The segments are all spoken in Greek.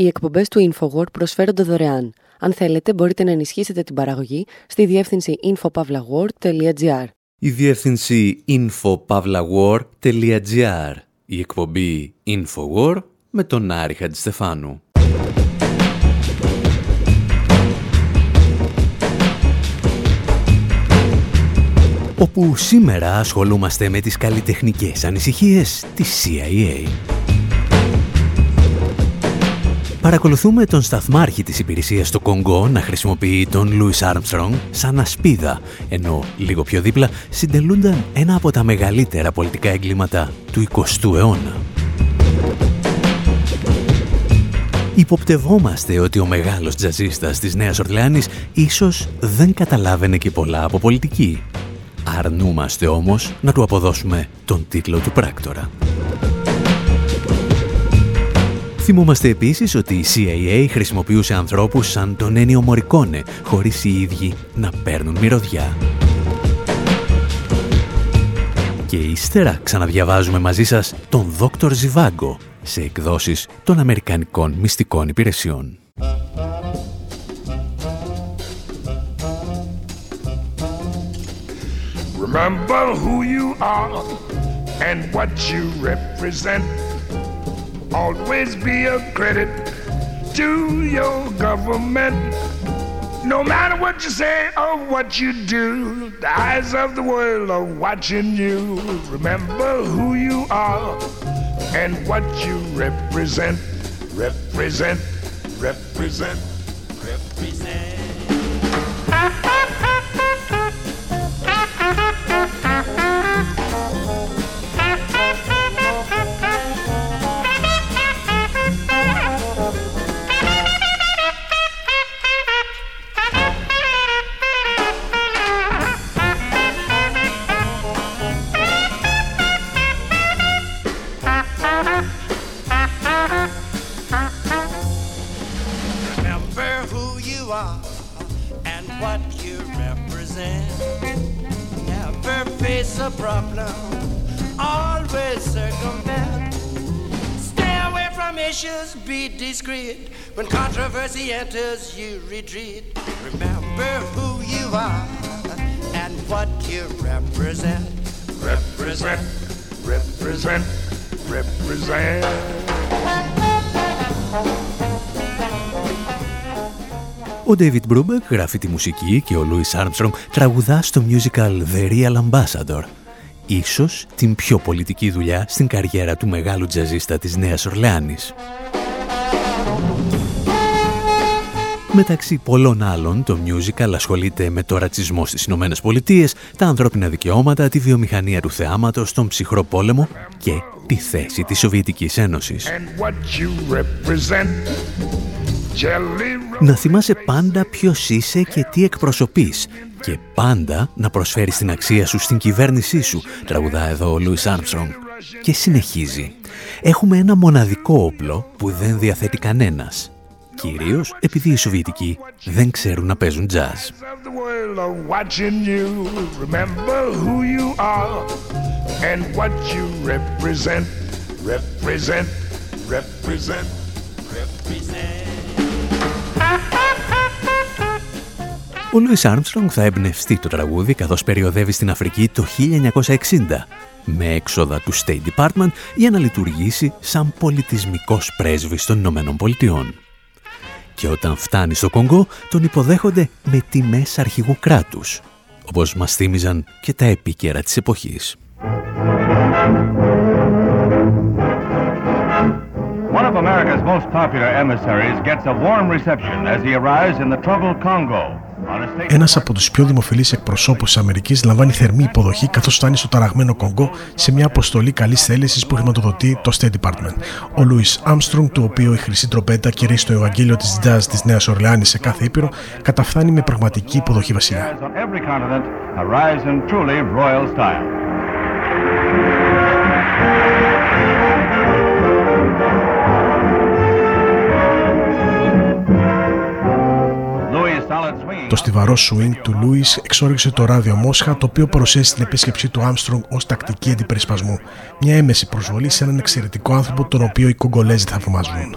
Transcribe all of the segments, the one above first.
Οι εκπομπές του InfoWord προσφέρονται δωρεάν. Αν θέλετε, μπορείτε να ενισχύσετε την παραγωγή στη διεύθυνση infopavlagor.gr. Η διεύθυνση infopavlagor.gr. Η εκπομπή InfoWord με τον Άρη Χατζηστεφάνου. όπου σήμερα ασχολούμαστε με τις καλλιτεχνικές ανησυχίες της CIA. Παρακολουθούμε τον σταθμάρχη της υπηρεσίας στο Κονγκό να χρησιμοποιεί τον Λούις Άρμστρονγκ σαν ασπίδα, ενώ λίγο πιο δίπλα συντελούνταν ένα από τα μεγαλύτερα πολιτικά εγκλήματα του 20ου αιώνα. Υποπτευόμαστε ότι ο μεγάλος τζαζίστας της Νέας Ορλεάνης ίσως δεν καταλάβαινε και πολλά από πολιτική Αρνούμαστε όμως να του αποδώσουμε τον τίτλο του πράκτορα. Θυμούμαστε επίσης ότι η CIA χρησιμοποιούσε ανθρώπους σαν τον Ένιο Μωρικόνε, χωρίς οι ίδιοι να παίρνουν μυρωδιά. Και ύστερα ξαναδιαβάζουμε μαζί σας τον Δόκτωρ Ζιβάγκο σε εκδόσεις των Αμερικανικών Μυστικών Υπηρεσιών. Remember who you are and what you represent. Always be a credit to your government. No matter what you say or what you do, the eyes of the world are watching you. Remember who you are and what you represent. Represent, represent. Controversy enters, you retreat. Remember who you are and what you represent. Represent, represent, represent. Ο David Brubeck γράφει τη μουσική και ο Louis Armstrong τραγουδά στο musical The Real Ambassador. Ίσως την πιο πολιτική δουλειά στην καριέρα του μεγάλου τζαζίστα της Νέας Ορλεάνης. Μεταξύ πολλών άλλων, το musical ασχολείται με το ρατσισμό στις Ηνωμένες Πολιτείες, τα ανθρώπινα δικαιώματα, τη βιομηχανία του θεάματος, τον ψυχρό πόλεμο και τη θέση της Σοβιετικής Ένωσης. Να θυμάσαι πάντα ποιος είσαι και τι εκπροσωπείς και πάντα να προσφέρεις την αξία σου στην κυβέρνησή σου, τραγουδά εδώ ο Λούις Άρμστρονγκ. Και συνεχίζει. Έχουμε ένα μοναδικό όπλο που δεν διαθέτει κανένας κυρίως επειδή οι Σοβιετικοί δεν ξέρουν να παίζουν jazz. Ο Λούις Άρμστρονγκ θα εμπνευστεί το τραγούδι καθώς περιοδεύει στην Αφρική το 1960 με έξοδα του State Department για να λειτουργήσει σαν πολιτισμικός πρέσβης των Ηνωμένων Πολιτειών και όταν φτάνει στο Κονγκό τον υποδέχονται με τιμές αρχηγού κράτους, όπως μας θύμιζαν και τα επίκαιρα της εποχής. One of America's most popular emissaries gets a warm reception as he arrives in the troubled Congo. Ένας από τους πιο δημοφιλείς εκπροσώπους της Αμερικής λαμβάνει θερμή υποδοχή καθώς φτάνει στο ταραγμένο Κονγκό σε μια αποστολή καλής θέλησης που χρηματοδοτεί το State Department. Ο Λούι Armstrong, του οποίου η χρυσή τροπέτα κηρύσσει το Ευαγγέλιο της Jazz της Νέας Ορλεάνης σε κάθε ήπειρο, καταφθάνει με πραγματική υποδοχή βασιλιά. Το στιβαρό swing του Λούι εξόριξε το ράδιο Μόσχα, το οποίο παρουσίασε την επίσκεψή του Άμστρονγκ ως τακτική αντιπερισπασμού. Μια έμεση προσβολή σε έναν εξαιρετικό άνθρωπο, τον οποίο οι Κογκολέζοι θαυμάζουν.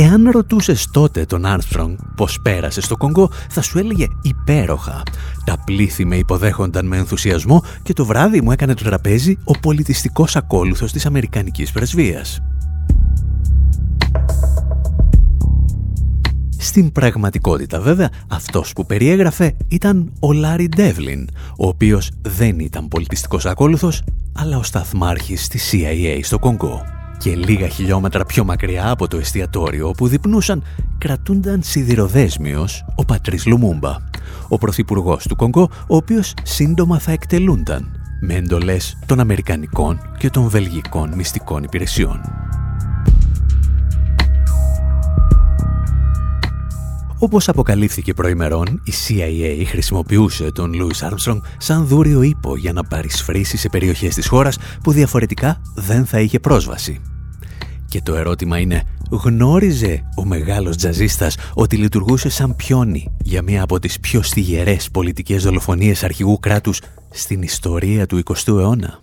Εάν ρωτούσες τότε τον Άρμστρονγκ πώς πέρασε στο Κονγκό, θα σου έλεγε υπέροχα. Τα πλήθη με υποδέχονταν με ενθουσιασμό και το βράδυ μου έκανε το τραπέζι ο πολιτιστικός ακόλουθος της Αμερικανικής Πρεσβείας. Στην πραγματικότητα βέβαια αυτός που περιέγραφε ήταν ο Λάρι Ντεύλιν, ο οποίος δεν ήταν πολιτιστικός ακόλουθος, αλλά ο σταθμάρχης της CIA στο Κονγκό. Και λίγα χιλιόμετρα πιο μακριά από το εστιατόριο όπου διπνούσαν, κρατούνταν σιδηροδέσμιος ο Πατρίς Λουμούμπα, ο πρωθυπουργός του Κονγκό, ο οποίος σύντομα θα εκτελούνταν με εντολές των Αμερικανικών και των Βελγικών μυστικών υπηρεσιών. Όπως αποκαλύφθηκε προημερών, η CIA χρησιμοποιούσε τον Louis Armstrong σαν δούριο ύπο για να παρισφρήσει σε περιοχές της χώρας που διαφορετικά δεν θα είχε πρόσβαση. Και το ερώτημα είναι, γνώριζε ο μεγάλος τζαζίστας ότι λειτουργούσε σαν πιόνι για μία από τις πιο στιγερές πολιτικές δολοφονίες αρχηγού κράτους στην ιστορία του 20ου αιώνα;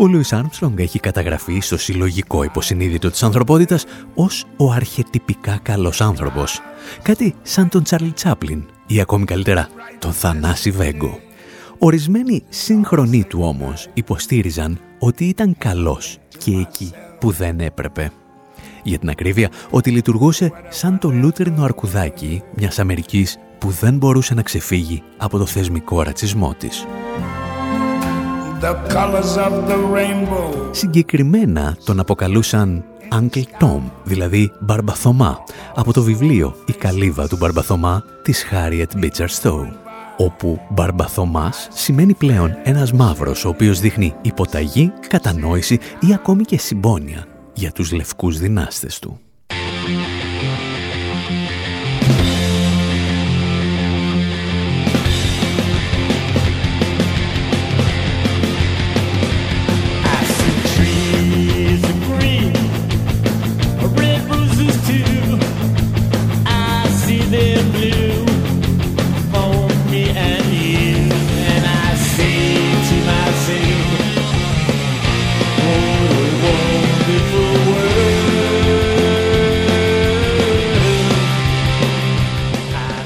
Ο Λούις Άρμστρονγκ έχει καταγραφεί στο συλλογικό υποσυνείδητο της ανθρωπότητας ως ο αρχετυπικά καλός άνθρωπος. Κάτι σαν τον Τσάρλι Τσάπλιν ή ακόμη καλύτερα τον Θανάση Βέγκο. Ορισμένοι σύγχρονοί του όμως υποστήριζαν ότι ήταν καλός και εκεί που δεν έπρεπε. Για την ακρίβεια, ότι λειτουργούσε σαν το λούτρινο αρκουδάκι μιας Αμερικής που δεν μπορούσε να ξεφύγει από το θεσμικό ρατσισμό της. Συγκεκριμένα τον αποκαλούσαν Uncle Tom, δηλαδή Μπαρμπαθωμά, από το βιβλίο «Η καλύβα του Μπαρμπαθωμά» της Harriet Beecher Stowe όπου Μπαρμπαθωμάς σημαίνει πλέον ένας μαύρος ο οποίος δείχνει υποταγή, κατανόηση ή ακόμη και συμπόνια για τους λευκούς δυνάστες του.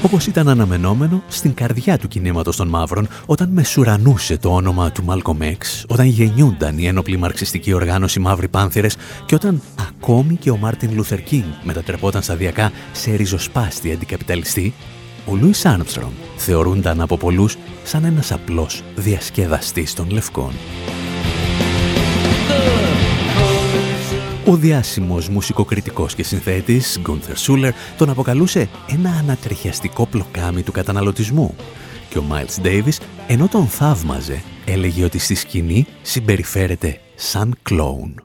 Όπως ήταν αναμενόμενο στην καρδιά του κινήματος των μαύρων όταν μεσουρανούσε το όνομα του Μάλκολμ Εξ, όταν γεννιούνταν η ένοπλη μαρξιστική οργάνωση Μαύροι Πάνθηρες και όταν ακόμη και ο Μάρτιν Λούθερ Κίνγκ μετατρεπόταν σταδιακά σε ριζοσπάστη αντικαπιταλιστή, ο Λούις Άρμστρονγκ θεωρούνταν από πολλούς σαν ένας απλός διασκεδαστής των λευκών. Ο διάσημος μουσικοκριτικός και συνθέτης Γκούντερ Σούλερ τον αποκαλούσε ένα ανατριχιαστικό πλοκάμι του καταναλωτισμού και ο Μάιλς Ντέιβις ενώ τον θαύμαζε έλεγε ότι στη σκηνή συμπεριφέρεται σαν κλόουν.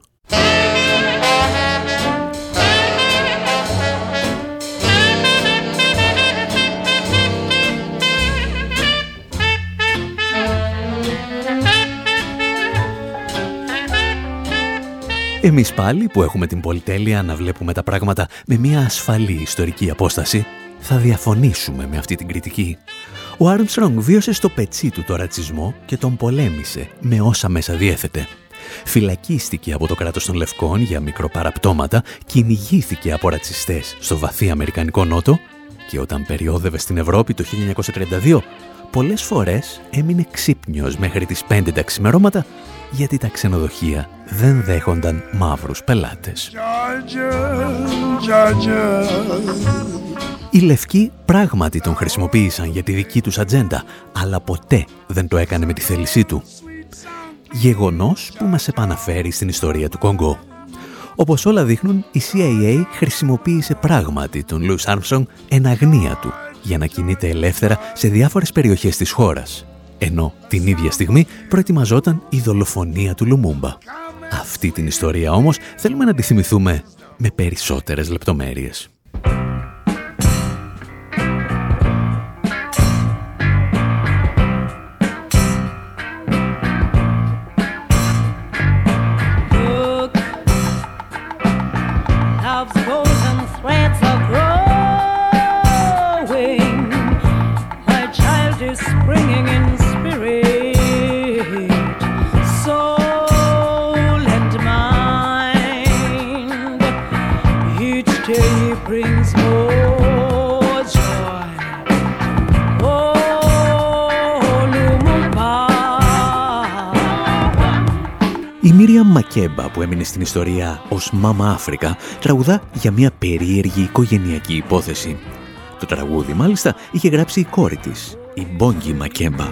Εμείς πάλι που έχουμε την πολυτέλεια να βλέπουμε τα πράγματα με μια ασφαλή ιστορική απόσταση, θα διαφωνήσουμε με αυτή την κριτική. Ο Άρμστρονγκ βίωσε στο πετσί του το ρατσισμό και τον πολέμησε με όσα μέσα διέθετε. Φυλακίστηκε από το κράτος των Λευκών για μικροπαραπτώματα, κυνηγήθηκε από ρατσιστές στο βαθύ Αμερικανικό Νότο και όταν περιόδευε στην Ευρώπη το 1932, πολλές φορές έμεινε ξύπνιος μέχρι τις 5 τα ξημερώματα γιατί τα ξενοδοχεία δεν δέχονταν μαύρους πελάτες. Οι Λευκοί πράγματι τον χρησιμοποίησαν για τη δική τους ατζέντα, αλλά ποτέ δεν το έκανε με τη θέλησή του. Γεγονός που μας επαναφέρει στην ιστορία του Κόγκο. Όπως όλα δείχνουν, η CIA χρησιμοποίησε πράγματι τον Λούις Άρμστρονγκ εν αγνία του για να κινείται ελεύθερα σε διάφορες περιοχές της χώρας ενώ την ίδια στιγμή προετοιμαζόταν η δολοφονία του Λουμούμπα. Αυτή την ιστορία όμως θέλουμε να τη θυμηθούμε με περισσότερες λεπτομέρειες. Μακέμπα που έμεινε στην ιστορία ως Μάμα Αφρικα τραγουδά για μια περίεργη οικογενειακή υπόθεση. Το τραγούδι μάλιστα είχε γράψει η κόρη της, η Μπόγγι Μακέμπα.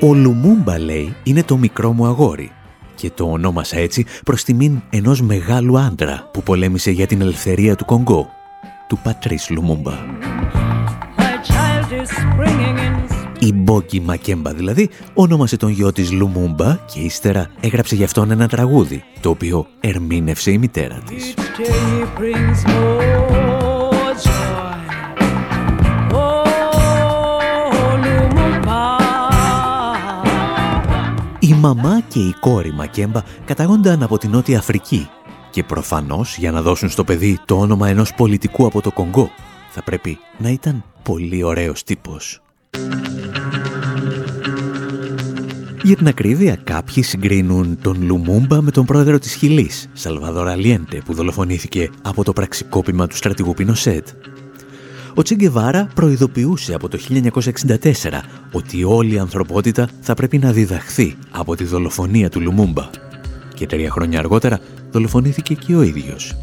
Ο Λουμούμπα λέει είναι το μικρό μου αγόρι και το ονόμασα έτσι προς τιμήν ενός μεγάλου άντρα που πολέμησε για την ελευθερία του Κονγκό, του Πατρίς Λουμούμπα. Η Μπόκι Μακέμπα δηλαδή ονόμασε τον γιο της Λουμούμπα και ύστερα έγραψε γι' αυτόν ένα τραγούδι, το οποίο ερμήνευσε η μητέρα της. Η μαμά και η κόρη Μακέμπα καταγόνταν από την Νότια Αφρική και προφανώς για να δώσουν στο παιδί το όνομα ενός πολιτικού από το Κονγκό θα πρέπει να ήταν πολύ ωραίος τύπος. Για την ακρίβεια, κάποιοι συγκρίνουν τον Λουμούμπα με τον πρόεδρο της Χιλής, Σαλβαδόρ Αλιέντε, που δολοφονήθηκε από το πραξικόπημα του στρατηγού Πινοσέτ. Ο Τσιγκεβάρα προειδοποιούσε από το 1964 ότι όλη η ανθρωπότητα θα πρέπει να διδαχθεί από τη δολοφονία του Λουμούμπα. Και τρία χρόνια αργότερα δολοφονήθηκε και ο ίδιος.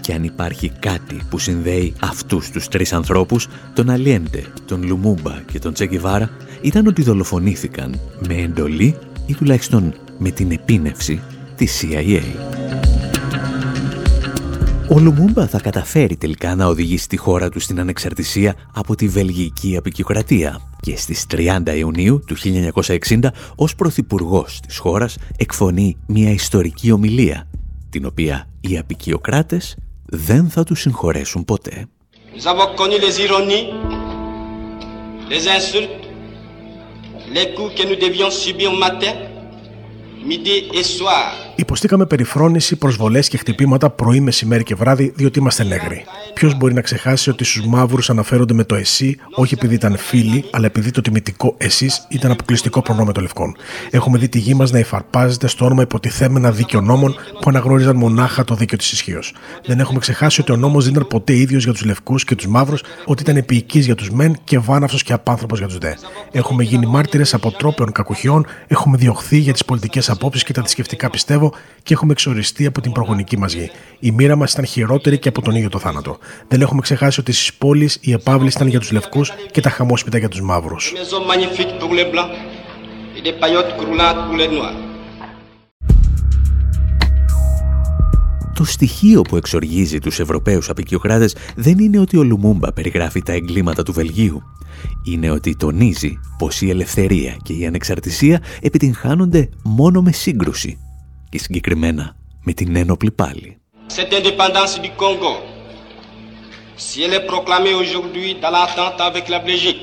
Και αν υπάρχει κάτι που συνδέει αυτούς τους τρεις ανθρώπους, τον Αλιέντε, τον Λουμούμπα και τον Τσεκιβάρα, ήταν ότι δολοφονήθηκαν με εντολή ή τουλάχιστον με την επίνευση της CIA. Ο Λουμούμπα θα καταφέρει τελικά να οδηγήσει τη χώρα του στην ανεξαρτησία από τη Βελγική Απικιοκρατία και στις 30 Ιουνίου του 1960 ως πρωθυπουργός της χώρας εκφωνεί μια ιστορική ομιλία την οποία οι απικιοκράτες δεν θα του συγχωρέσουν ποτέ. Nous avons connu les ironies, les insultes, les coups que nous devions subir matin, midi et soir Υποστήκαμε περιφρόνηση, προσβολές και χτυπήματα πρωί, μεσημέρι και βράδυ, διότι είμαστε νέγροι. Ποιος μπορεί να ξεχάσει ότι στους μαύρους αναφέρονται με το εσύ, όχι επειδή ήταν φίλοι, αλλά επειδή το τιμητικό εσείς ήταν αποκλειστικό προνόμιο των λευκών. Έχουμε δει τη γη μας να υφαρπάζεται στο όνομα υποτιθέμενα δίκαιο νόμων που αναγνώριζαν μονάχα το δίκαιο της ισχύως. Δεν έχουμε ξεχάσει ότι ο νόμος δεν ήταν ποτέ ίδιος για τους λευκούς και τους μαύρους, ότι ήταν επίοικη για τους μεν και βάναυσος και απάνθρωπος για τους δε. Έχουμε γίνει μάρτυρες αποτρόπαιων κακουχιών, έχουμε διωχθεί για τις πολιτικές απόψεις και τα θρησκευτικά πιστεύω και έχουμε εξοριστεί από την προγονική μας γη. Η μοίρα μας ήταν χειρότερη και από τον ίδιο το θάνατο. Δεν έχουμε ξεχάσει ότι στις πόλεις η επάβλη ήταν για τους λευκούς και τα χαμόσπιτα για τους μαύρους. Το στοιχείο που εξοργίζει τους Ευρωπαίους απεικιοκράτες δεν είναι ότι ο Λουμούμπα περιγράφει τα εγκλήματα του Βελγίου. Είναι ότι τονίζει πως η ελευθερία και η ανεξαρτησία επιτυγχάνονται μόνο με σύγκρουση και συγκεκριμένα με την ένοπλη πάλι. Cette indépendance du Congo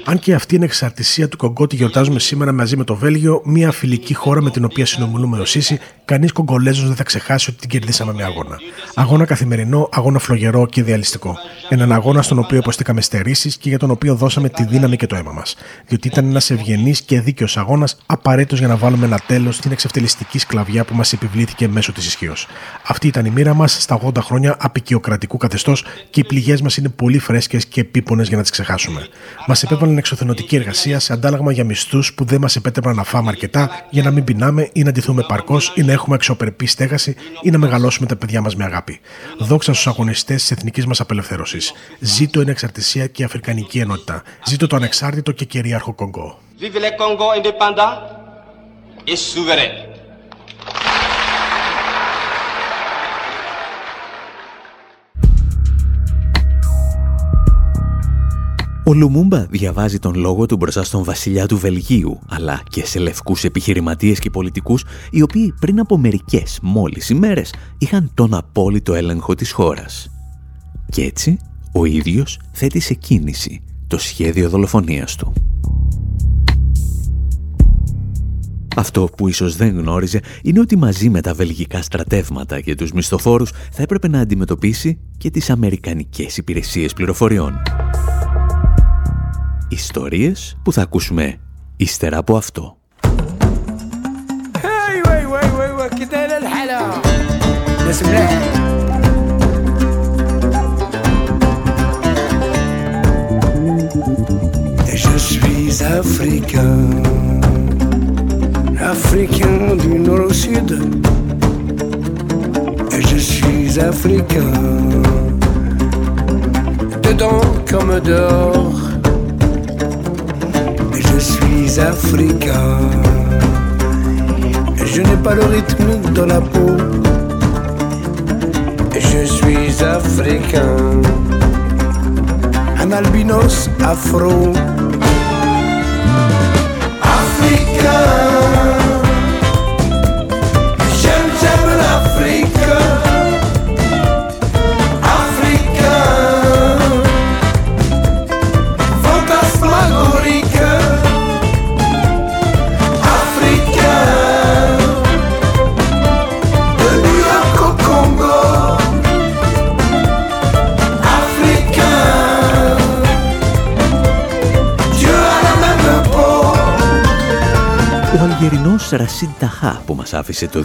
αν και αυτή είναι εξαρτησία του Κογκό τη γιορτάζουμε σήμερα μαζί με το Βέλγιο, μια φιλική χώρα με την οποία συνομιλούμε ω ίση, κανείς Κογκολέζος δεν θα ξεχάσει ότι την κερδίσαμε με αγώνα. Αγώνα καθημερινό, αγώνα φλογερό και ιδεαλιστικό. Έναν αγώνα στον οποίο υποστήκαμε στερήσεις και για τον οποίο δώσαμε τη δύναμη και το αίμα μας. Διότι ήταν ένας ευγενής και δίκαιος αγώνας, απαραίτητος για να βάλουμε ένα τέλος στην εξευτελιστική σκλαβιά που μας επιβλήθηκε μέσω της ισχύως. Αυτή ήταν η μοίρα μας στα 80 χρόνια απεικιοκρατικού καθεστώς και οι πληγές μας είναι πολύ φρέσκες και επίπονες για να τις ξεχάσουμε. Μας επέβαλαν εξωθενωτική εργασία σε αντάλλαγμα για μισθούς που δεν μας επέτρεπαν να φάμε αρκετά για να μην πεινάμε ή να ντυθούμε παρκώς ή να έχουμε αξιοπρεπή στέγαση ή να μεγαλώσουμε τα παιδιά μας με αγάπη. Δόξα στους αγωνιστές της εθνικής μας απελευθέρωσης. Ζήτω η εξαρτησία και η Αφρικανική ενότητα. Ζήτω το ανεξάρτητο και κυρίαρχο Κονγκό. Vive le Congo indépendant et souverain. Ο Λουμούμπα διαβάζει τον λόγο του μπροστά στον βασιλιά του Βελγίου, αλλά και σε λευκούς επιχειρηματίες και πολιτικούς, οι οποίοι πριν από μερικές μόλις ημέρες είχαν τον απόλυτο έλεγχο της χώρας. Και έτσι, ο ίδιος θέτει σε κίνηση το σχέδιο δολοφονίας του. Αυτό που ίσως δεν γνώριζε είναι ότι μαζί με τα βελγικά στρατεύματα και τους μισθοφόρους θα έπρεπε να αντιμετωπίσει και τις αμερικανικές υπηρεσίες πληροφοριών. Ιστορίες που θα ακούσουμε ύστερα από αυτό. Je suis africain, africain du nord au sud. Et je suis africain, dedans comme dehors. Je suis africain. Je n'ai pas le rythme dans la peau. Je suis africain. Un albinos afro. Africain. Αλγερινός Ρασίν Ταχά που μας άφησε το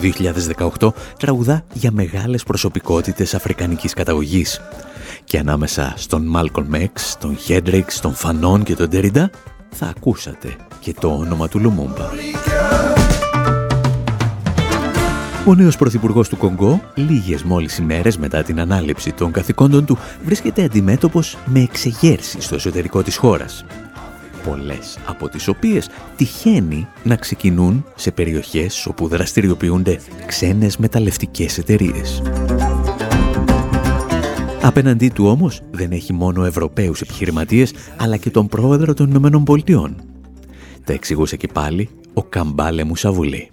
2018 τραγουδά για μεγάλες προσωπικότητες αφρικανικής καταγωγής. Και ανάμεσα στον Μάλκον Μέξ, τον Χέντριξ, τον Φανόν και τον Τεριντα θα ακούσατε και το όνομα του Λουμούμπα. Ο νέος πρωθυπουργός του Κονγκό, λίγες μόλις ημέρες μετά την ανάληψη των καθηκόντων του, βρίσκεται αντιμέτωπος με εξεγέρσεις στο εσωτερικό της χώρας πολλές από τις οποίες τυχαίνει να ξεκινούν σε περιοχές όπου δραστηριοποιούνται ξένες μεταλλευτικές εταιρείες. Απέναντί του όμως δεν έχει μόνο Ευρωπαίους επιχειρηματίες, αλλά και τον πρόεδρο των Ηνωμένων Πολιτειών. Τα εξηγούσε και πάλι ο Καμπάλε Μουσαβουλή.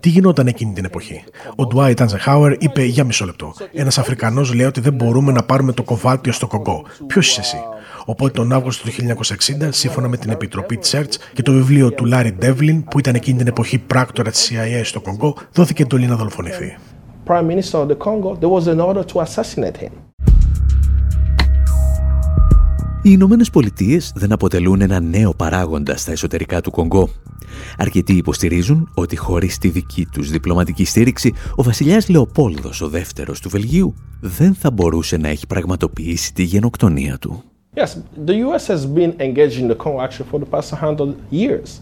Τι γινόταν εκείνη την εποχή; Ο Ντουάιτ Αντζεχάουερ είπε για μισό λεπτό. Ένας Αφρικανός λέει ότι δεν μπορούμε να πάρουμε το κοβάλτιο στο Κογκό. Ποιος είσαι εσύ; Οπότε τον Αύγουστο του 1960, σύμφωνα με την Επιτροπή Τσέρτ και το βιβλίο του Λάρι Ντεύλιν, που ήταν εκείνη την εποχή πράκτορα της CIA στο Κογκό, δόθηκε εντολή να δολοφονηθεί. Prime Minister of the Congo, there was an order to assassinate him. Οι Ηνωμένες Πολιτείες δεν αποτελούν ένα νέο παράγοντα στα εσωτερικά του Κονγκό. Αρκετοί υποστηρίζουν ότι χωρίς τη δική τους διπλωματική στήριξη, ο βασιλιάς Λεοπόλδος, ο δεύτερος του Βελγίου, δεν θα μπορούσε να έχει πραγματοποιήσει τη γενοκτονία του. Yes, the US has been engaged in the Congo actually for the past 100 years.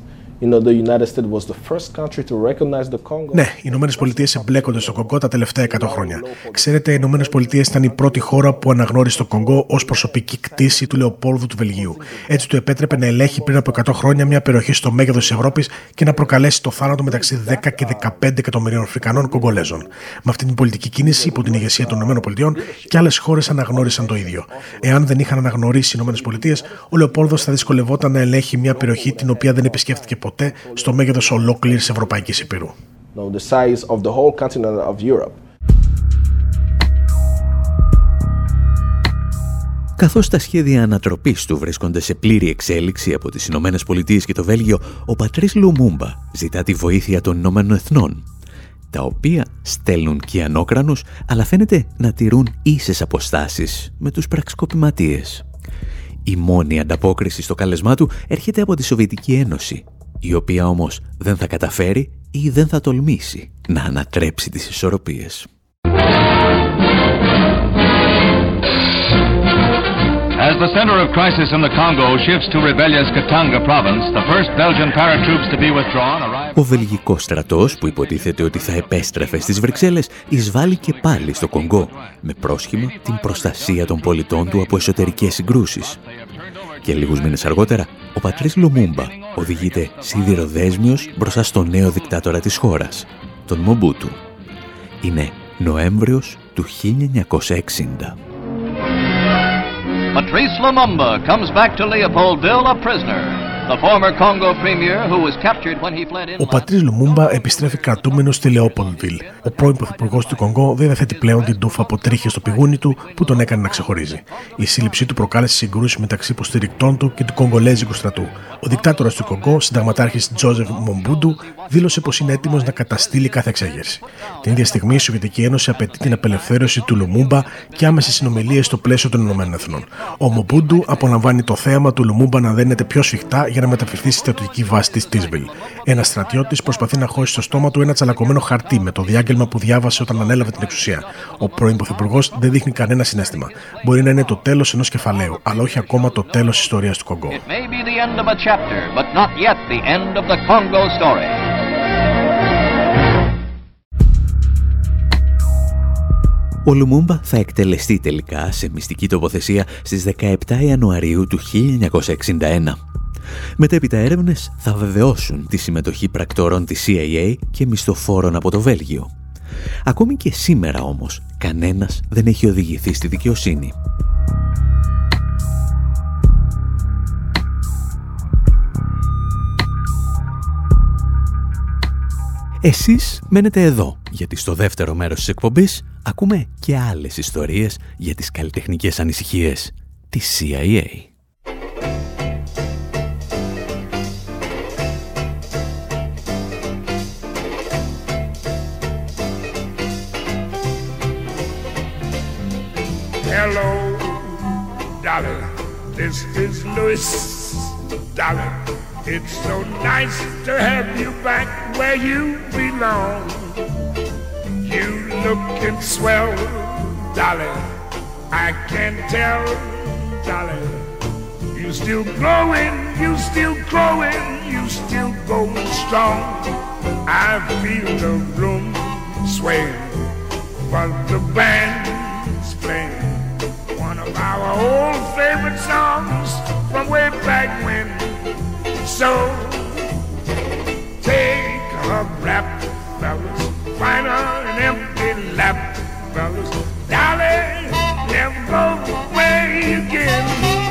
Ναι, οι Ηνωμένες Πολιτείες εμπλέκονται στο Κονγκό τα τελευταία 100 χρόνια. Ξέρετε, οι Ηνωμένες Πολιτείες ήταν η πρώτη χώρα που αναγνώρισε το Κονγκό ως προσωπική κτήση του Λεοπόλδου του Βελγίου. Έτσι του επέτρεπε να ελέγχει πριν από 100 χρόνια μια περιοχή στο μέγεθος της Ευρώπης και να προκαλέσει το θάνατο μεταξύ 10 και 15 εκατομμυρίων Αφρικανών Κογκολέζων. Με αυτή την πολιτική κίνηση υπό την ηγεσία των Ηνωμένων Πολιτειών και άλλες χώρες αναγνώρισαν το ίδιο. Εάν δεν είχαν αναγνωρίσει οι Ηνωμένες Πολιτείες, ο Λεοπόλδο θα δυσκολευόταν να ελέγχει μια περιοχή την οποία δεν επισκέφτηκε ποτέ ποτέ στο μέγεθος ολόκληρης Ευρωπαϊκής Υπήρου. Καθώς τα σχέδια ανατροπής του βρίσκονται σε πλήρη εξέλιξη από τις Ηνωμένες Πολιτείες και το Βέλγιο, ο πατρίς Λουμούμπα ζητά τη βοήθεια των Ηνωμένων Εθνών, τα οποία στέλνουν κιανόκρανους, αλλά φαίνεται να τηρούν ίσες αποστάσεις με τους πραξικοπηματίες. Η μόνη ανταπόκριση στο καλεσμά του έρχεται από τη Σοβιετική Ένωση, η οποία όμως δεν θα καταφέρει ή δεν θα τολμήσει να ανατρέψει τις ισορροπίες. As the center of crisis in the Congo shifts to rebellious Katanga province, the first Belgian paratroops to be withdrawn arrive... Ο βελγικός στρατός που υποτίθεται ότι θα επέστρεφε στις Βρυξέλλες εισβάλλει και πάλι στο Κονγκό με πρόσχημα την προστασία των πολιτών του από εσωτερικές συγκρούσεις. Και λίγους μήνες αργότερα, ο πατρίς Λομούμπα οδηγείται σιδηροδέσμιος μπροστά στο νέο δικτάτορα της χώρας, τον Μομπούτου. Είναι Νοέμβριος του του 1960. Patrice Lumumba comes back to Leopoldville a prisoner. Ο πατρί Λουμούμπα επιστρέφει κρατούμενος στη Λεόπολβιλ. Ο πρώην πρωθυπουργός του Κονγκό δεν διαθέτει πλέον την τούφα από τρίχες στο πηγούνι του που τον έκανε να ξεχωρίζει. Η σύλληψή του προκάλεσε συγκρούσεις μεταξύ υποστηρικτών του και του Κογκολέζικου στρατού. Ο δικτάτορας του Κονγκό, συνταγματάρχης Τζόζεφ Μομπούντου, δήλωσε πως είναι έτοιμος να καταστήλει κάθε εξέγερση. Την ίδια στιγμή η Σοβιετική Ένωση απαιτεί την απελευθέρωση του Λουμούμπα και άμεσες συνομιλίες στο πλαίσιο των ΗΠΑ. Ο Μομπούντου απολαμβάνει το θέαμα του Λουμούμπα να δένεται πιο σφιχτά για να μεταφερθεί στη στρατιωτική βάση της Τίσβιλ. Ένας στρατιώτης προσπαθεί να χώσει στο στόμα του ένα τσαλακωμένο χαρτί με το διάγγελμα που διάβασε όταν ανέλαβε την εξουσία. Ο πρώην Πρωθυπουργός δεν δείχνει κανένα συνέστημα. Μπορεί να είναι το τέλος ενός κεφαλαίου, αλλά όχι ακόμα το τέλος της ιστορίας του Κογκό. Ο Λουμούμπα θα εκτελεστεί τελικά σε μυστική τοποθεσία στις 17 Ιανουαρίου του 1961. Μετέπειτα έρευνες θα βεβαιώσουν τη συμμετοχή πρακτόρων της CIA και μισθοφόρων από το Βέλγιο. Ακόμη και σήμερα όμως, κανένας δεν έχει οδηγηθεί στη δικαιοσύνη. Εσείς μένετε εδώ, γιατί στο δεύτερο μέρος της εκπομπής ακούμε και άλλες ιστορίες για τις καλλιτεχνικές ανησυχίες της CIA. This is Louis, darling. It's so nice to have you back where you belong. You looking swell, darling. I can tell, darling. You still growing, you still growing, you still going strong. I feel the room sway, but the band's playing one of our old favorite songs from way back when. So take a rap, fellas, find an empty lap, fellas, darling, never go away again.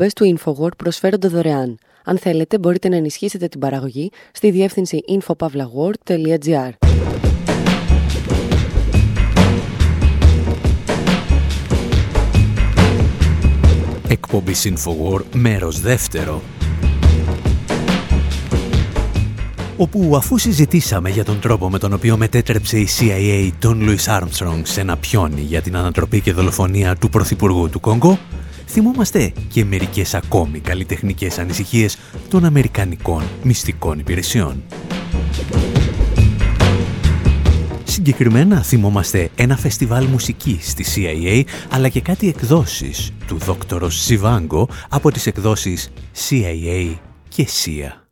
Οι εκπομπές του InfoWord προσφέρονται δωρεάν. Αν θέλετε, μπορείτε να ενισχύσετε την παραγωγή στη διεύθυνση infopavlagor.gr. Εκπομπή Infowar, μέρος δεύτερο. Όπου αφού συζητήσαμε για τον τρόπο με τον οποίο μετέτρεψε η CIA τον Louis Armstrong σε ένα πιόνι για την ανατροπή και δολοφονία του Πρωθυπουργού του Κόγκο, θυμόμαστε και μερικές ακόμη καλλιτεχνικές ανησυχίες των Αμερικανικών μυστικών υπηρεσιών. Συγκεκριμένα θυμόμαστε ένα φεστιβάλ μουσικής στη CIA, αλλά και κάτι εκδόσεις του δόκτωρος Σιβάγκο από τις εκδόσεις CIA και CIA.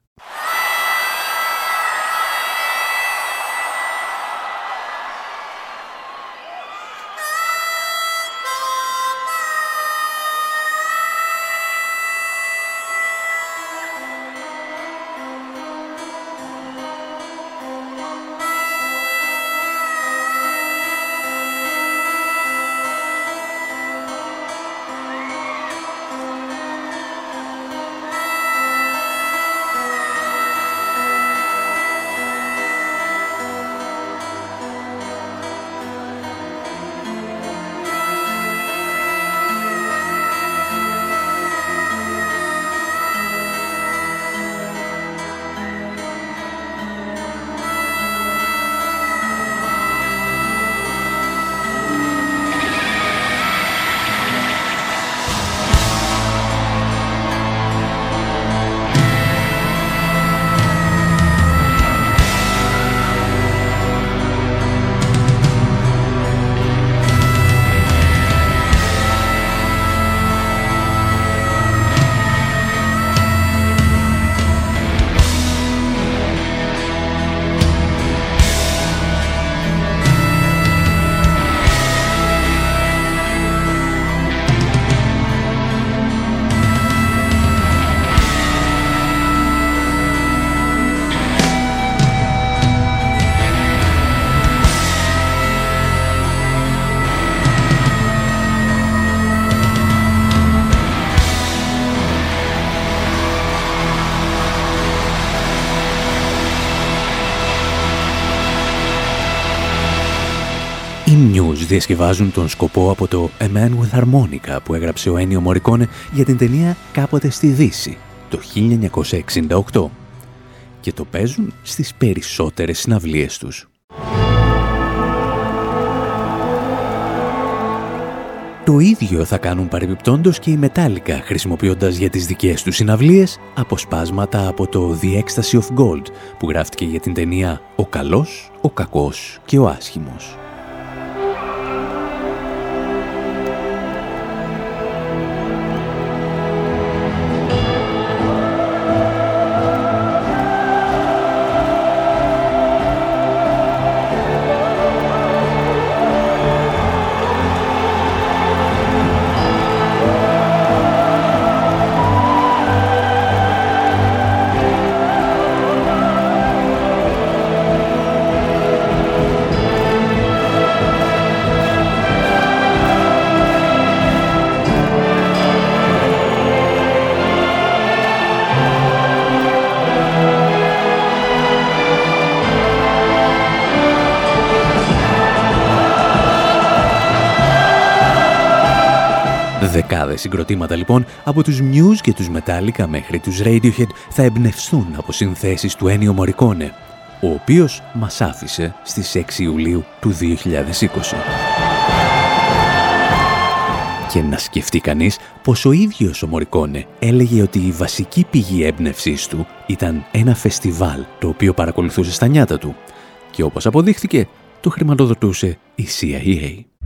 Διασκευάζουν τον σκοπό από το A Man with Harmonica που έγραψε ο Ένιο Μωρικόνε για την ταινία «Κάποτε στη Δύση» το 1968 και το παίζουν στις περισσότερες συναυλίες τους. Το ίδιο θα κάνουν παρεμπιπτόντως και οι Metallica χρησιμοποιώντας για τις δικές τους συναυλίες αποσπάσματα από το The Ecstasy of Gold που γράφτηκε για την ταινία «Ο καλός, ο κακός και ο άσχημος». Δεκάδες συγκροτήματα λοιπόν από τους Muse και τους Metallica μέχρι τους Radiohead θα εμπνευστούν από συνθέσεις του Ennio Morricone, ο οποίος μας άφησε στις 6 Ιουλίου του 2020. Και να σκεφτεί κανείς πως ο ίδιος ο Μωρικόνε έλεγε ότι η βασική πηγή έμπνευσής του ήταν ένα φεστιβάλ το οποίο παρακολουθούσε στα νιάτα του και όπως αποδείχθηκε το χρηματοδοτούσε η CIA.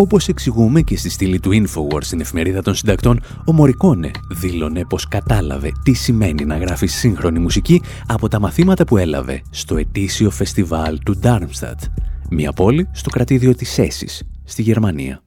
Όπως εξηγούμε και στη στήλη του Infowars στην εφημερίδα των συντακτών, ο Μωρικόνε δήλωνε πως κατάλαβε τι σημαίνει να γράφει σύγχρονη μουσική από τα μαθήματα που έλαβε στο ετήσιο φεστιβάλ του Darmstadt, μια πόλη στο κρατήδιο της Έσης, στη Γερμανία.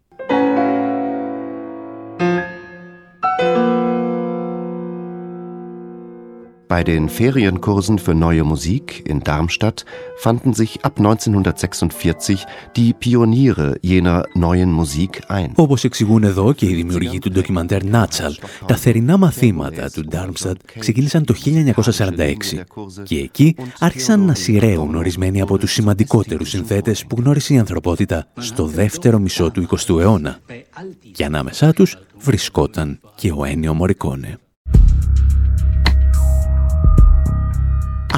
Bei den Ferienkursen für neue Musik in Darmstadt fanden sich ab 1946 die Pioniere jener neuen Musik ein. Όπως εξηγούν εδώ και οι δημιουργοί του ντοκιμαντέρ Νάτσαλ, τα θερινά μαθήματα του Darmstadt ξεκίνησαν το 1946 και εκεί άρχισαν να σειραίουν ορισμένοι από τους σημαντικότερους συνθέτες που γνώρισε η ανθρωπότητα στο δεύτερο μισό του 20ου αιώνα. Και ανάμεσά τους βρισκόταν και ο Ένιο Μωρικόνε.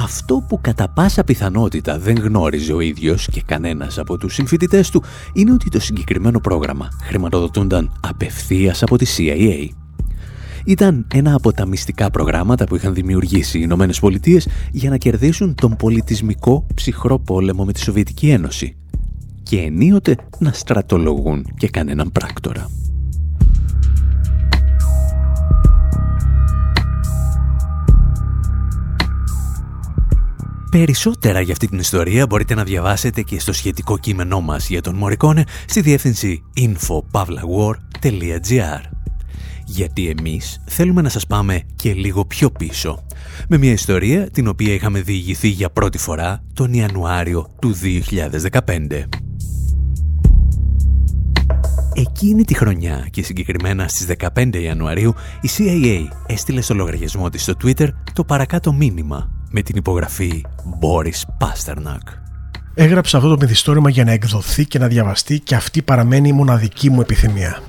Αυτό που κατά πάσα πιθανότητα δεν γνώριζε ο ίδιος και κανένας από τους συμφοιτητές του είναι ότι το συγκεκριμένο πρόγραμμα χρηματοδοτούνταν απευθείας από τη CIA. Ήταν ένα από τα μυστικά προγράμματα που είχαν δημιουργήσει οι Ηνωμένες Πολιτείες για να κερδίσουν τον πολιτισμικό ψυχρό πόλεμο με τη Σοβιετική Ένωση και ενίοτε να στρατολογούν και κανέναν πράκτορα. Περισσότερα για αυτή την ιστορία μπορείτε να διαβάσετε και στο σχετικό κείμενό μας για τον Μωρικόνε στη διεύθυνση info.pavlawar.gr Γιατί εμείς θέλουμε να σας πάμε και λίγο πιο πίσω με μια ιστορία την οποία είχαμε διηγηθεί για πρώτη φορά τον Ιανουάριο του 2015. Εκείνη τη χρονιά και συγκεκριμένα στις 15 Ιανουαρίου η CIA έστειλε στο λογαριασμό της στο Twitter το παρακάτω μήνυμα με την υπογραφή Boris Pasternak. Έγραψα αυτό το μυθιστόρημα για να εκδοθεί και να διαβαστεί και αυτή παραμένει η μοναδική μου επιθυμία.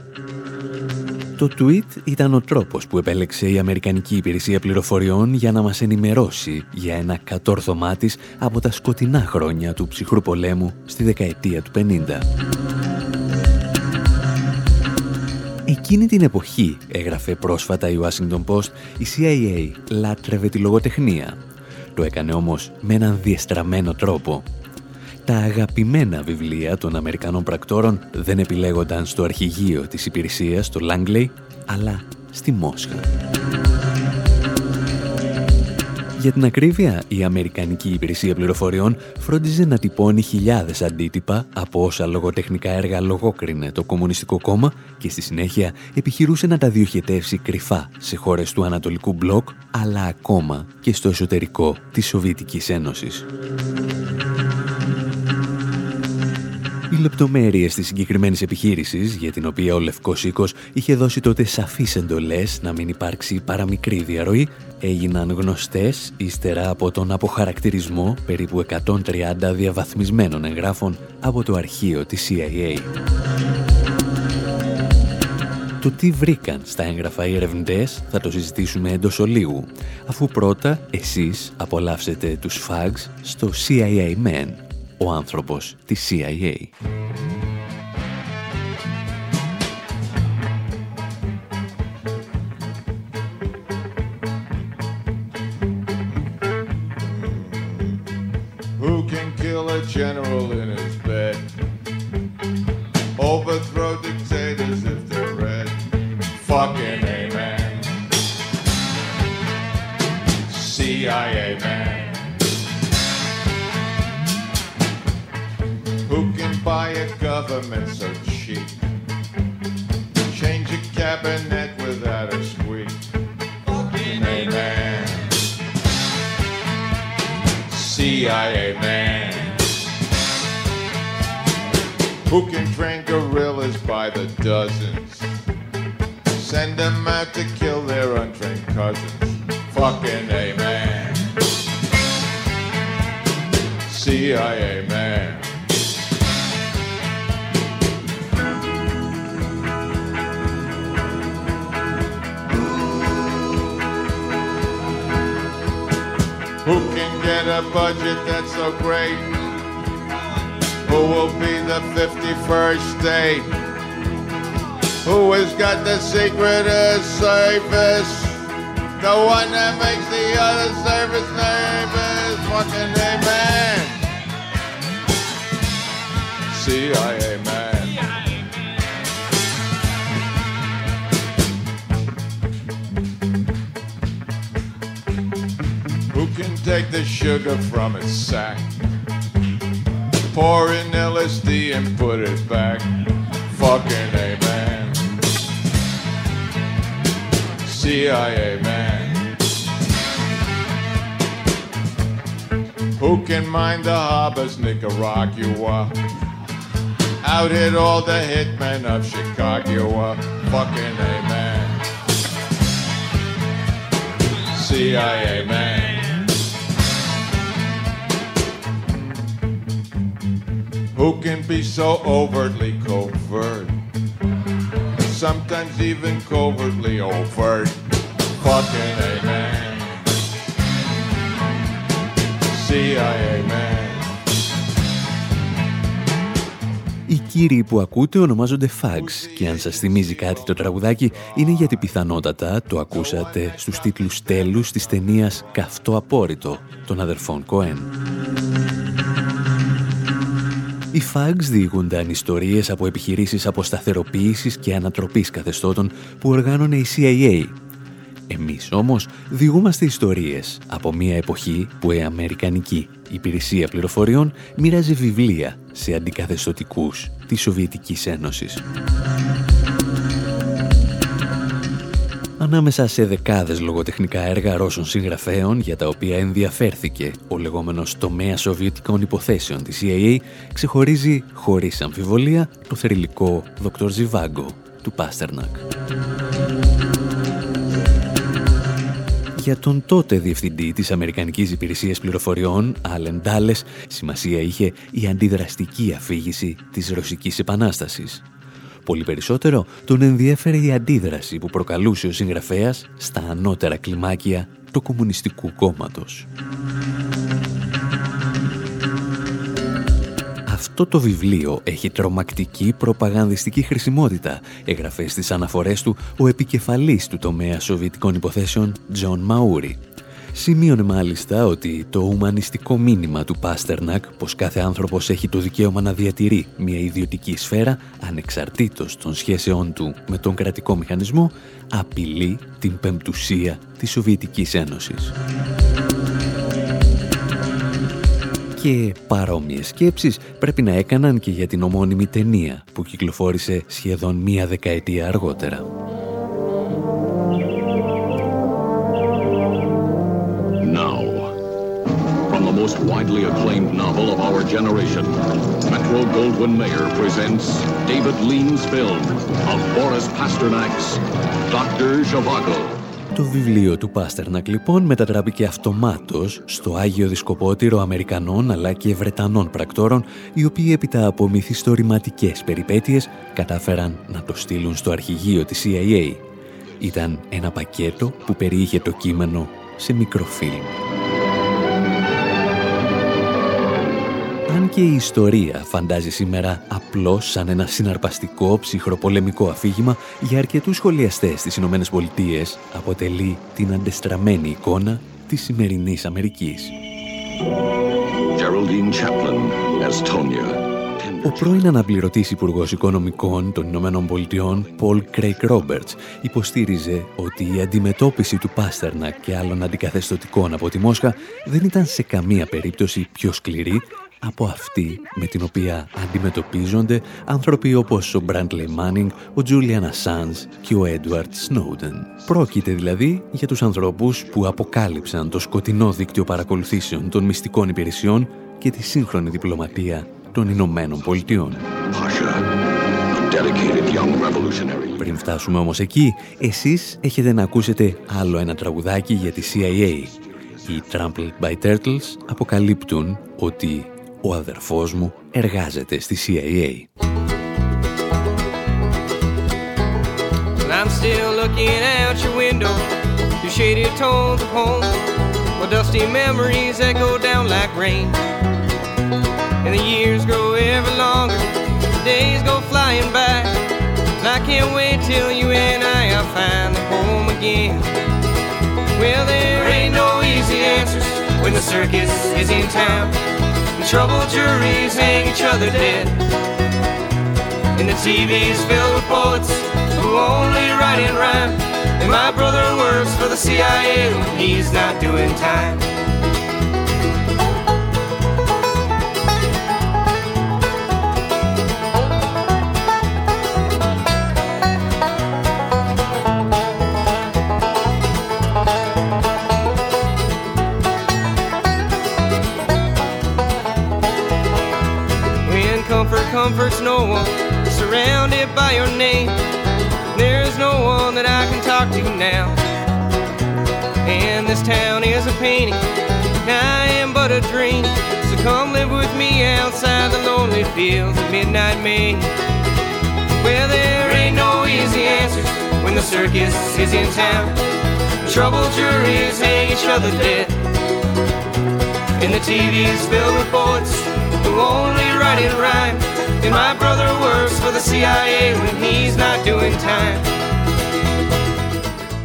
Το tweet ήταν ο τρόπος που επέλεξε η Αμερικανική Υπηρεσία Πληροφοριών για να μας ενημερώσει για ένα κατόρθωμά της από τα σκοτεινά χρόνια του ψυχρού πολέμου στη δεκαετία του 50. Εκείνη την εποχή, έγραφε πρόσφατα η Washington Post, η CIA λάτρευε τη λογοτεχνία το έκανε όμως με έναν διεστραμμένο τρόπο. Τα αγαπημένα βιβλία των Αμερικανών πρακτόρων δεν επιλέγονταν στο αρχηγείο της υπηρεσίας, στο Langley, αλλά στη Μόσχα. Για την ακρίβεια, η Αμερικανική Υπηρεσία Πληροφοριών φρόντιζε να τυπώνει χιλιάδες αντίτυπα από όσα λογοτεχνικά έργα λογόκρινε το Κομμουνιστικό Κόμμα και στη συνέχεια επιχειρούσε να τα διοχετεύσει κρυφά σε χώρες του Ανατολικού Μπλοκ, αλλά ακόμα και στο εσωτερικό της Σοβιετικής Ένωσης. Οι λεπτομέρειες της συγκεκριμένης επιχείρησης, για την οποία ο Λευκός Οίκος είχε δώσει τότε σαφείς εντολές να μην υπάρξει παραμικρή διαρροή, έγιναν γνωστές ύστερα από τον αποχαρακτηρισμό περίπου 130 διαβαθμισμένων εγγράφων από το αρχείο της CIA. Το τι βρήκαν στα έγγραφα οι ερευνητές θα το συζητήσουμε εντός ολίγου, αφού πρώτα εσείς απολαύσετε τους fags στο CIA Man, ο άνθρωπος της CIA. The 51st state? Who has got the secret of service? The one that makes the other service nervous. Fucking amen. CIA man. Who can take the sugar from its sack? Pour in LSD and put it back. Fucking amen. CIA man. Who can mind the harbors, Nicaragua? Out hit all the hitmen of Chicago. Fucking amen. CIA man. Who can be so overtly covert? Sometimes even covertly overt. Fucking amen. CIA man. Οι κύριοι που ακούτε ονομάζονται Fags και αν σας θυμίζει κάτι το τραγουδάκι είναι γιατί πιθανότατα το ακούσατε στους τίτλους τέλους της ταινίας «Καυτό απόρριτο» των αδερφών Κοέν. Οι Fags διηγούνταν ιστορίες από επιχειρήσεις αποσταθεροποίησης και ανατροπής καθεστώτων που οργάνωνε η CIA. Εμείς όμως διηγούμαστε ιστορίες από μια εποχή που η Αμερικανική Υπηρεσία Πληροφοριών μοιράζει βιβλία σε αντικαθεστωτικούς της Σοβιετικής Ένωσης. Ανάμεσα σε δεκάδες λογοτεχνικά έργα Ρώσων συγγραφέων για τα οποία ενδιαφέρθηκε ο λεγόμενος τομέας σοβιετικών υποθέσεων της CIA ξεχωρίζει χωρίς αμφιβολία το θερηλικό Δ. Ζιβάγκο του Πάστερνακ. Για τον τότε διευθυντή της Αμερικανικής Υπηρεσίας Πληροφοριών, Άλεν Ντάλες, σημασία είχε η αντιδραστική αφήγηση της Ρωσικής Επανάστασης. Πολύ περισσότερο τον ενδιέφερε η αντίδραση που προκαλούσε ο συγγραφέας στα ανώτερα κλιμάκια του Κομμουνιστικού Κόμματος. Αυτό το βιβλίο έχει τρομακτική προπαγανδιστική χρησιμότητα, έγραφε στις αναφορές του ο επικεφαλής του τομέα σοβιετικών υποθέσεων Τζον Μαούρι. Σημείωνε μάλιστα ότι το ουμανιστικό μήνυμα του Πάστερνακ πως κάθε άνθρωπος έχει το δικαίωμα να διατηρεί μια ιδιωτική σφαίρα ανεξαρτήτως των σχέσεών του με τον κρατικό μηχανισμό απειλεί την πεμπτουσία της Σοβιετικής Ένωσης και παρόμοιες σκέψεις πρέπει να έκαναν και για την ομώνυμη ταινία που κυκλοφόρησε σχεδόν μία δεκαετία αργότερα. Most most widely acclaimed novel of our generation, Metro Goldwyn Mayer presents David Lean's film of Boris Pasternak's Dr. Zhivago. Το βιβλίο του Πάστερνακ λοιπόν μετατράπηκε αυτομάτως στο Άγιο Δισκοπότηρο Αμερικανών αλλά και Βρετανών πρακτόρων οι οποίοι έπειτα από μυθιστορηματικές περιπέτειες κατάφεραν να το στείλουν στο αρχηγείο της CIA. Ήταν ένα πακέτο που περιείχε το κείμενο σε μικροφίλμ. Αν και η ιστορία φαντάζει σήμερα απλώς σαν ένα συναρπαστικό ψυχροπολεμικό αφήγημα, για αρκετούς σχολιαστές στις Ηνωμένες Πολιτείες αποτελεί την αντεστραμμένη εικόνα της σημερινής Αμερικής. Ο πρώην αναπληρωτής υπουργός Οικονομικών των Ηνωμένων Πολιτειών, Πολ Κρέικ Ρόμπερτς, υποστήριζε ότι η αντιμετώπιση του Πάστερνα και άλλων αντικαθεστωτικών από τη Μόσχα δεν ήταν σε καμία περίπτωση πιο σκληρή από αυτή με την οποία αντιμετωπίζονται άνθρωποι όπως ο Μπραντλε Μάνινγκ, ο Τζούλιαν Ασάνς και ο Έντουαρτ Σνόουδεν. Πρόκειται δηλαδή για τους ανθρώπους που αποκάλυψαν το σκοτεινό δίκτυο παρακολουθήσεων των μυστικών υπηρεσιών και τη σύγχρονη διπλωματία των Ηνωμένων Πολιτειών. Πριν φτάσουμε όμως εκεί, εσείς έχετε να ακούσετε άλλο ένα τραγουδάκι για τη CIA. Οι Trampled by Turtles αποκαλύπτουν ότι ο αδερφός μου εργάζεται στη CIA. I'm still looking out your window through shaded tones of home While dusty memories echo down like rain And the years grow ever longer The days go flying by And I can't wait till you and I are finally home again Well, there ain't no easy answers When the circus is in town troubled juries hang each other dead. And the TV's filled with poets who only write in rhyme. And my brother works for the CIA when he's not doing time. Comforts no one, surrounded by your name. There's no one that I can talk to now. And this town is a painting, I am but a dream. So come live with me outside the lonely fields of midnight Maine. Well, there ain't no easy answers when the circus is in town. Troubled juries hang each other dead. And the TV's filled with poets who only write in rhyme. And my brother works for the CIA when he's not doing time.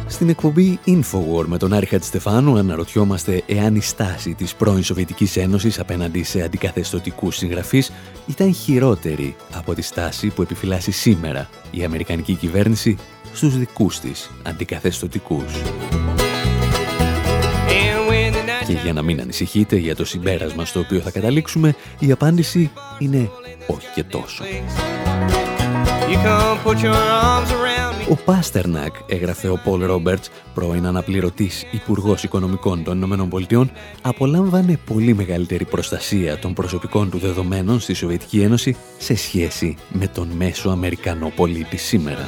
Στην εκπομπή Infowar με τον Άρη Χατστεφάνου αναρωτιόμαστε εάν η στάση της πρώην Σοβιετικής Ένωσης απέναντι σε αντικαθεστωτικούς συγγραφείς ήταν χειρότερη από τη στάση που επιφυλάσσει σήμερα η Αμερικανική κυβέρνηση στους δικούς της αντικαθεστωτικούς. Και για να μην ανησυχείτε για το συμπέρασμα στο οποίο θα καταλήξουμε, η απάντηση είναι όχι και τόσο. Ο Πάστερνακ, έγραφε ο Πολ Ρόμπερτς, πρώην αναπληρωτής Υπουργός Οικονομικών των Ηνωμένων Πολιτειών, απολάμβανε πολύ μεγαλύτερη προστασία των προσωπικών του δεδομένων στη Σοβιετική Ένωση σε σχέση με τον μέσο Αμερικανό πολίτη σήμερα.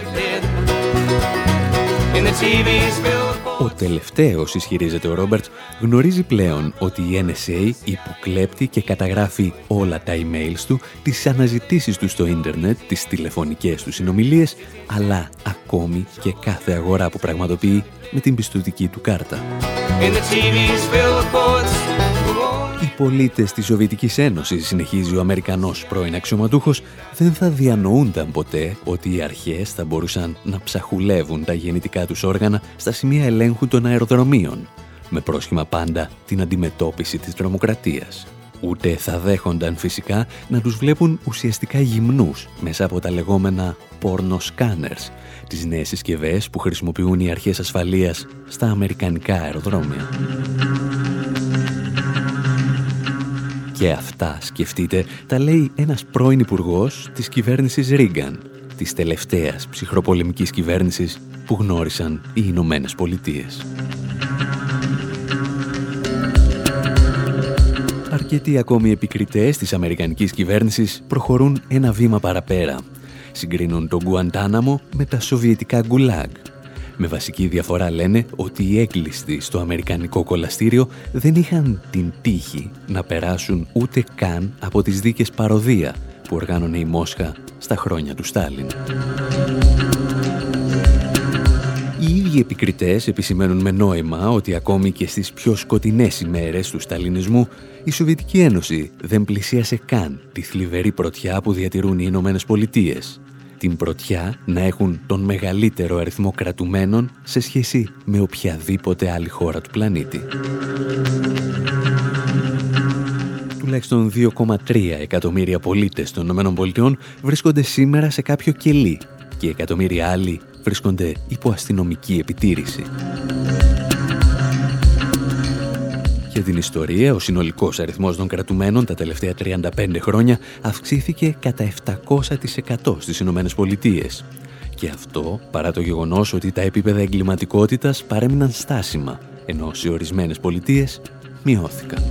Ο τελευταίος, ισχυρίζεται ο Ρόμπερτ, γνωρίζει πλέον ότι η NSA υποκλέπτει και καταγράφει όλα τα emails του, τις αναζητήσεις του στο ίντερνετ, τις τηλεφωνικές του συνομιλίες, αλλά ακόμη και κάθε αγορά που πραγματοποιεί με την πιστοτική του κάρτα. Οι πολίτες της Σοβιετικής Ένωσης, συνεχίζει ο Αμερικανός πρώην αξιωματούχος, δεν θα διανοούνταν ποτέ ότι οι αρχές θα μπορούσαν να ψαχουλεύουν τα γεννητικά τους όργανα στα σημεία ελέγχου των αεροδρομίων, με πρόσχημα πάντα την αντιμετώπιση της τρομοκρατίας. Ούτε θα δέχονταν φυσικά να τους βλέπουν ουσιαστικά γυμνούς μέσα από τα λεγόμενα porno scanners, τις νέες συσκευές που χρησιμοποιούν οι αρχές ασφαλείας στα αμερικανικά αεροδρόμια. Και αυτά, σκεφτείτε, τα λέει ένας πρώην υπουργός της κυβέρνησης Ρίγκαν, της τελευταίας ψυχροπολεμικής κυβέρνησης που γνώρισαν οι Ηνωμένες Πολιτείες. αρκετοί ακόμη επικριτές της Αμερικανικής κυβέρνησης προχωρούν ένα βήμα παραπέρα. Συγκρίνουν τον Γκουαντάναμο με τα σοβιετικά γκουλάγ. Με βασική διαφορά λένε ότι οι έγκλειστοι στο Αμερικανικό κολαστήριο δεν είχαν την τύχη να περάσουν ούτε καν από τις δίκες παροδία που οργάνωνε η Μόσχα στα χρόνια του Στάλιν. Οι ίδιοι επικριτές επισημαίνουν με νόημα ότι ακόμη και στις πιο σκοτεινές ημέρες του σταλινισμού η Σοβιετική Ένωση δεν πλησίασε καν τη θλιβερή πρωτιά που διατηρούν οι Ηνωμένες Πολιτείες. Την πρωτιά να έχουν τον μεγαλύτερο αριθμό κρατουμένων σε σχέση με οποιαδήποτε άλλη χώρα του πλανήτη. Τουλάχιστον 2,3 εκατομμύρια πολίτες των ΗΠΑ βρίσκονται σήμερα σε κάποιο κελί και εκατομμύρια άλλοι βρίσκονται υπό αστυνομική επιτήρηση. Για την ιστορία, ο συνολικός αριθμός των κρατουμένων τα τελευταία 35 χρόνια αυξήθηκε κατά 700% στις Ηνωμένες Πολιτείες. Και αυτό παρά το γεγονός ότι τα επίπεδα εγκληματικότητας παρέμειναν στάσιμα, ενώ σε ορισμένες πολιτείες μειώθηκαν.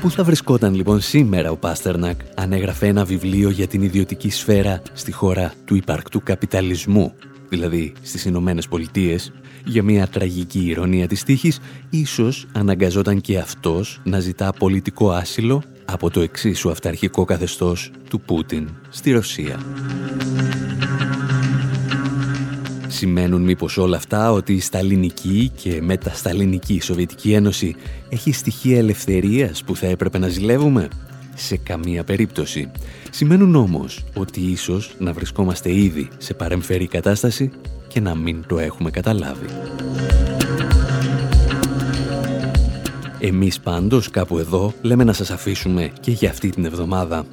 Πού θα βρισκόταν λοιπόν σήμερα ο Πάστερνακ αν έγραφε ένα βιβλίο για την ιδιωτική σφαίρα στη χώρα του υπαρκτού καπιταλισμού, δηλαδή στις Ηνωμένες Πολιτείες, για μια τραγική ηρωνία της τύχης, ίσως αναγκαζόταν και αυτός να ζητά πολιτικό άσυλο από το εξίσου αυταρχικό καθεστώς του Πούτιν στη Ρωσία. Σημαίνουν μήπως όλα αυτά ότι η Σταλινική και μετασταλινική Σοβιετική Ένωση έχει στοιχεία ελευθερίας που θα έπρεπε να ζηλεύουμε; Σε καμία περίπτωση. Σημαίνουν όμως ότι ίσως να βρισκόμαστε ήδη σε παρεμφερή κατάσταση και να μην το έχουμε καταλάβει. Εμείς πάντως κάπου εδώ λέμε να σας αφήσουμε και για αυτή την εβδομάδα.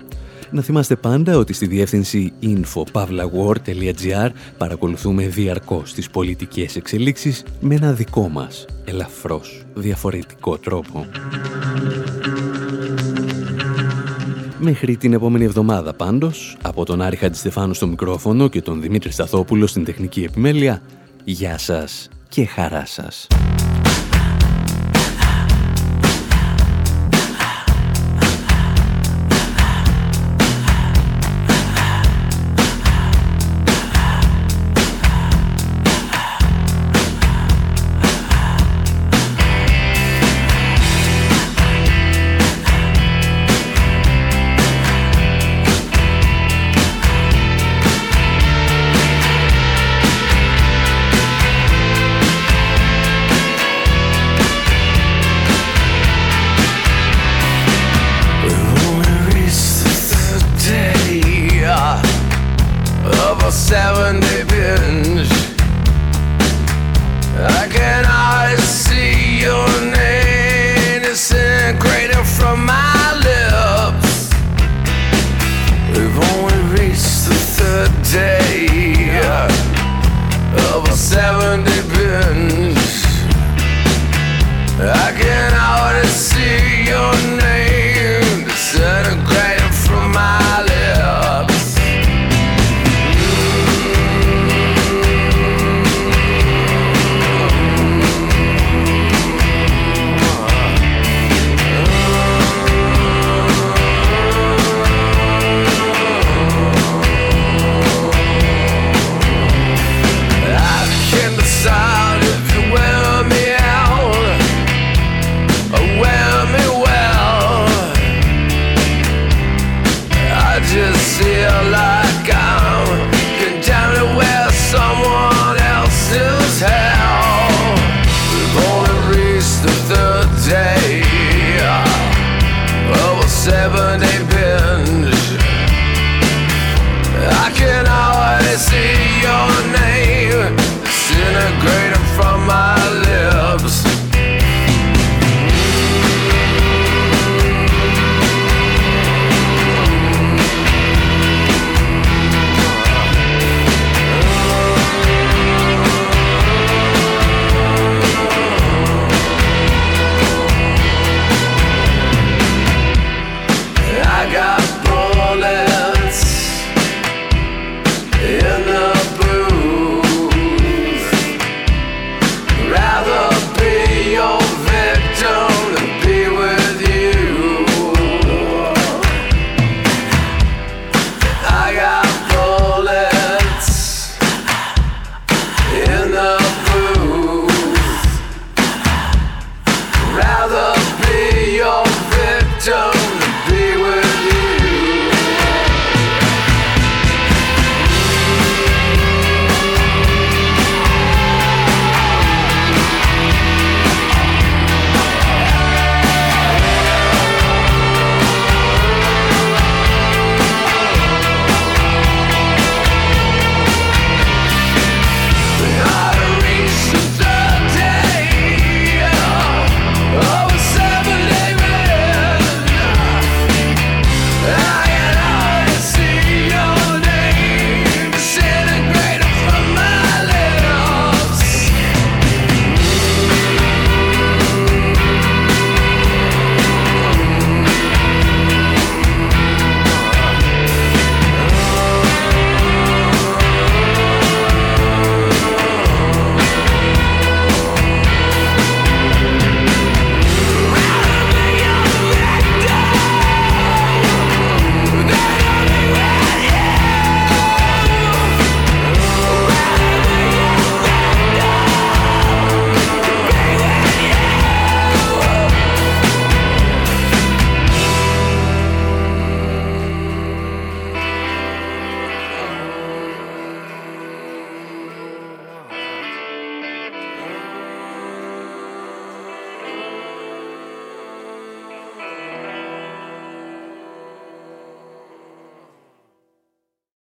Να θυμάστε πάντα ότι στη διεύθυνση info.pavlawar.gr παρακολουθούμε διαρκώς τις πολιτικές εξελίξεις με ένα δικό μας, ελαφρώς, διαφορετικό τρόπο. Μέχρι την επόμενη εβδομάδα πάντως, από τον Άρη Χατζηστεφάνου στο μικρόφωνο και τον Δημήτρη Σταθόπουλο στην τεχνική επιμέλεια, γεια σας και χαρά σας.